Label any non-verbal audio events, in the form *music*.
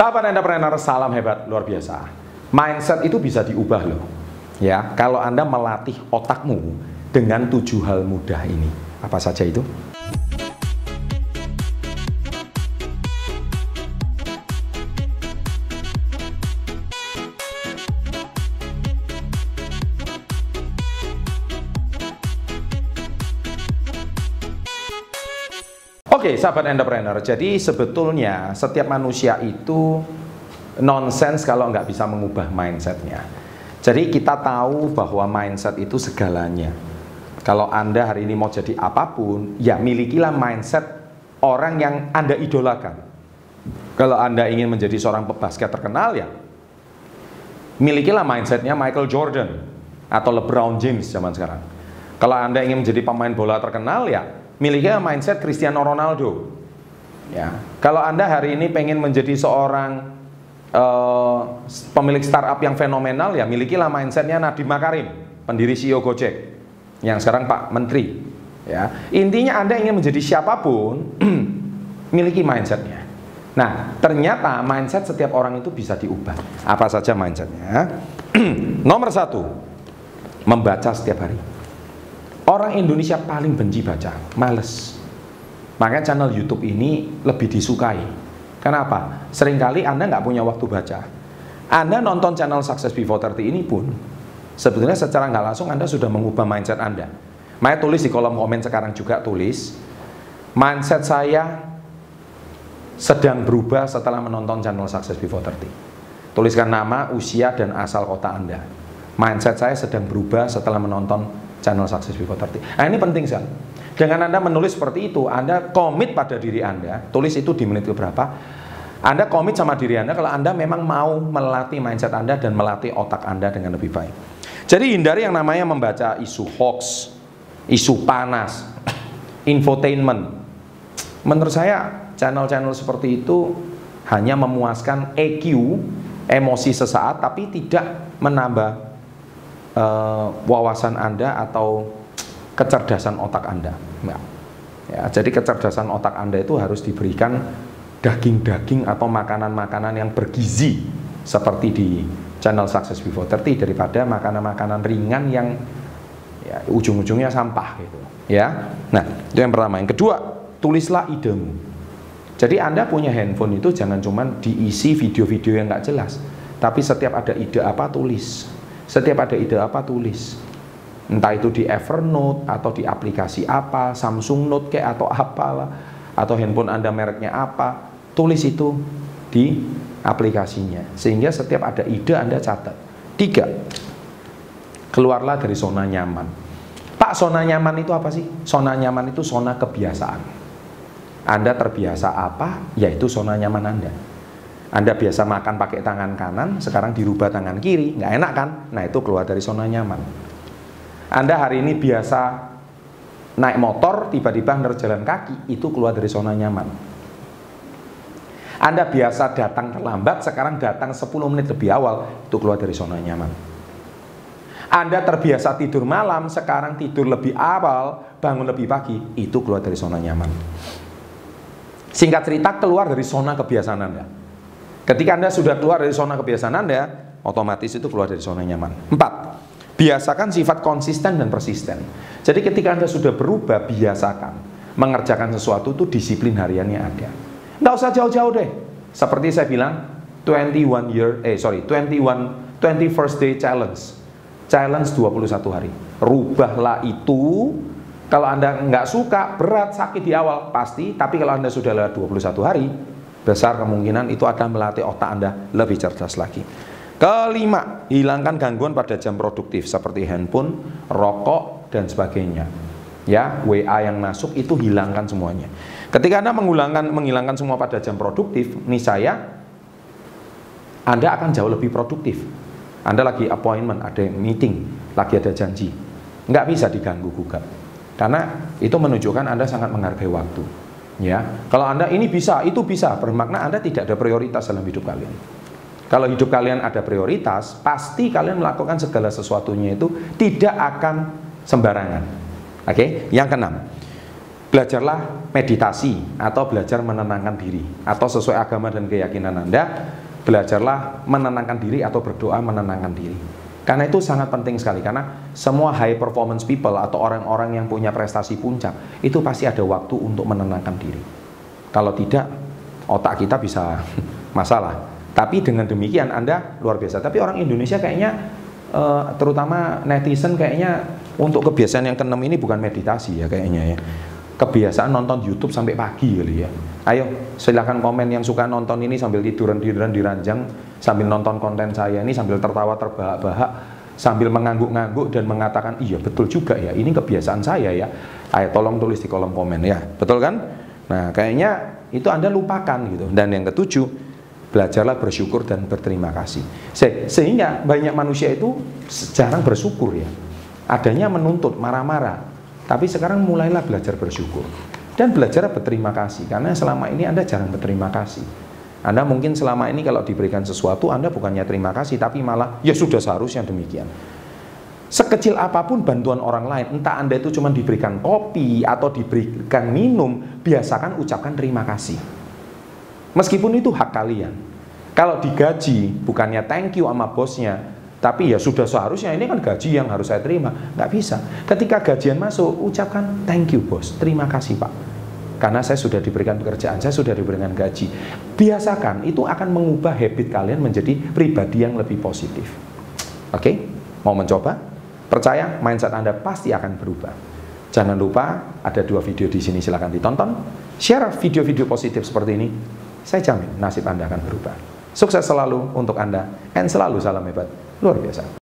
Sahabat entrepreneur, salam hebat luar biasa. Mindset itu bisa diubah loh. Ya, kalau Anda melatih otakmu dengan tujuh hal mudah ini. Apa saja itu? Oke, sahabat entrepreneur. Jadi sebetulnya setiap manusia itu nonsens kalau nggak bisa mengubah mindsetnya. Jadi kita tahu bahwa mindset itu segalanya. Kalau Anda hari ini mau jadi apa pun, ya milikilah mindset orang yang Anda idolakan. Kalau Anda ingin menjadi seorang pebasket terkenal ya, milikilah mindsetnya Michael Jordan atau LeBron James zaman sekarang. Kalau Anda ingin menjadi pemain bola terkenal ya, miliknya mindset Cristiano Ronaldo. Ya, kalau anda hari ini pengen menjadi seorang uh, pemilik startup yang fenomenal, ya milikilah mindsetnya Nadiem Makarim, pendiri CEO Gojek, yang sekarang Pak Menteri. Ya, intinya anda ingin menjadi siapa pun, *clears throat* miliki mindsetnya. Nah, ternyata mindset setiap orang itu bisa diubah. Apa saja mindsetnya? *clears throat* Nomor satu, membaca setiap hari. Orang Indonesia paling benci baca, males. Makanya channel YouTube ini lebih disukai. Kenapa? Seringkali Anda nggak punya waktu baca. Anda nonton channel Success Before 30 ini pun, sebetulnya secara nggak langsung Anda sudah mengubah mindset Anda. Maya tulis di kolom komen sekarang juga tulis, mindset saya sedang berubah setelah menonton channel Success Before 30. Tuliskan nama, usia, dan asal kota Anda. Mindset saya sedang berubah setelah menonton channel Success Before 30. Nah ini penting sekali. Dengan Anda menulis seperti itu, Anda komit pada diri Anda, tulis itu di menit berapa, Anda komit sama diri Anda kalau Anda memang mau melatih mindset Anda dan melatih otak Anda dengan lebih baik. Jadi hindari yang namanya membaca isu hoax, isu panas, infotainment. Menurut saya channel-channel seperti itu hanya memuaskan EQ, emosi sesaat, tapi tidak menambah uh, wawasan Anda atau kecerdasan otak Anda. Ya. ya, jadi kecerdasan otak Anda itu harus diberikan daging-daging atau makanan-makanan yang bergizi seperti di channel Success Before 30 daripada makanan-makanan ringan yang ya, ujung-ujungnya sampah gitu. Ya. Nah, itu yang pertama. Yang kedua, tulislah idemu. Jadi Anda punya handphone itu jangan cuma diisi video-video yang nggak jelas, tapi setiap ada ide apa tulis. Setiap ada ide apa tulis. Entah itu di Evernote atau di aplikasi apa, Samsung Note kayak atau apalah, atau handphone Anda mereknya apa, tulis itu di aplikasinya. Sehingga setiap ada ide Anda catat. Tiga, keluarlah dari zona nyaman. Pak, zona nyaman itu apa sih? Zona nyaman itu zona kebiasaan. Anda terbiasa apa, yaitu zona nyaman Anda. Anda biasa makan pakai tangan kanan, sekarang dirubah tangan kiri, nggak enak kan? Nah itu keluar dari zona nyaman. Anda hari ini biasa naik motor, tiba-tiba harus jalan kaki, itu keluar dari zona nyaman. Anda biasa datang terlambat, sekarang datang 10 menit lebih awal, itu keluar dari zona nyaman. Anda terbiasa tidur malam, sekarang tidur lebih awal, bangun lebih pagi, itu keluar dari zona nyaman. Singkat cerita, keluar dari zona kebiasaan Anda. Ketika Anda sudah keluar dari zona kebiasaan Anda, otomatis itu keluar dari zona nyaman. Empat, biasakan sifat konsisten dan persisten. Jadi ketika Anda sudah berubah, biasakan mengerjakan sesuatu itu disiplin hariannya ada. Nggak usah jauh-jauh deh. Seperti saya bilang, 21 year, eh sorry, 21, 21st day challenge. Challenge 21 hari. Rubahlah itu. Kalau Anda nggak suka, berat, sakit di awal, pasti. Tapi kalau Anda sudah lewat 21 hari, besar kemungkinan itu akan melatih otak Anda lebih cerdas lagi. Kelima, hilangkan gangguan pada jam produktif seperti handphone, rokok, dan sebagainya. Ya, WA yang masuk itu hilangkan semuanya. Ketika Anda menghilangkan menghilangkan semua pada jam produktif, nih saya Anda akan jauh lebih produktif. Anda lagi appointment, ada meeting, lagi ada janji. Nggak bisa diganggu gugat. Karena itu menunjukkan Anda sangat menghargai waktu. Ya, kalau Anda ini bisa, itu bisa, bermakna Anda tidak ada prioritas dalam hidup kalian. Kalau hidup kalian ada prioritas, pasti kalian melakukan segala sesuatunya itu tidak akan sembarangan. Oke, yang keenam, belajarlah meditasi atau belajar menenangkan diri. Atau sesuai agama dan keyakinan Anda belajarlah menenangkan diri atau berdoa menenangkan diri karena itu sangat penting sekali karena semua high performance people atau orang-orang yang punya prestasi puncak itu pasti ada waktu untuk menenangkan diri. Kalau tidak otak kita bisa *laughs* masalah. Tapi dengan demikian Anda luar biasa. Tapi orang Indonesia kayaknya eh, terutama netizen kayaknya untuk kebiasaan yang keenam ini bukan meditasi ya kayaknya ya. Kebiasaan nonton YouTube sampai pagi kali ya. Ayo silahkan komen yang suka nonton ini sambil tiduran-tiduran di ranjang sambil nonton konten saya ini sambil tertawa terbahak-bahak sambil mengangguk-ngangguk dan mengatakan iya betul juga ya ini kebiasaan saya ya. Ayo tolong tulis di kolom komen ya. Betul kan? Nah, kayaknya itu Anda lupakan gitu. Dan yang ketujuh, belajarlah bersyukur dan berterima kasih. Se sehingga banyak manusia itu jarang bersyukur ya. Adanya menuntut, marah-marah, tapi sekarang mulailah belajar bersyukur dan belajar berterima kasih karena selama ini Anda jarang berterima kasih. Anda mungkin selama ini kalau diberikan sesuatu Anda bukannya terima kasih tapi malah ya sudah seharusnya demikian. Sekecil apa pun bantuan orang lain, entah Anda itu cuma diberikan kopi atau diberikan minum, biasakan ucapkan terima kasih. Meskipun itu hak kalian. Kalau digaji, bukannya thank you sama bosnya, tapi ya sudah seharusnya ini kan gaji yang harus saya terima. Nggak bisa. Ketika gajian masuk, ucapkan thank you bos, terima kasih pak. Karena saya sudah diberikan pekerjaan, saya sudah diberikan gaji. Biasakan, itu akan mengubah habit kalian menjadi pribadi yang lebih positif. Oke, mau mencoba? Percaya, mindset Anda pasti akan berubah. Jangan lupa, ada dua video di sini silahkan ditonton. Share video-video positif seperti ini. Saya jamin nasib Anda akan berubah. Sukses selalu untuk Anda, and selalu salam hebat luar biasa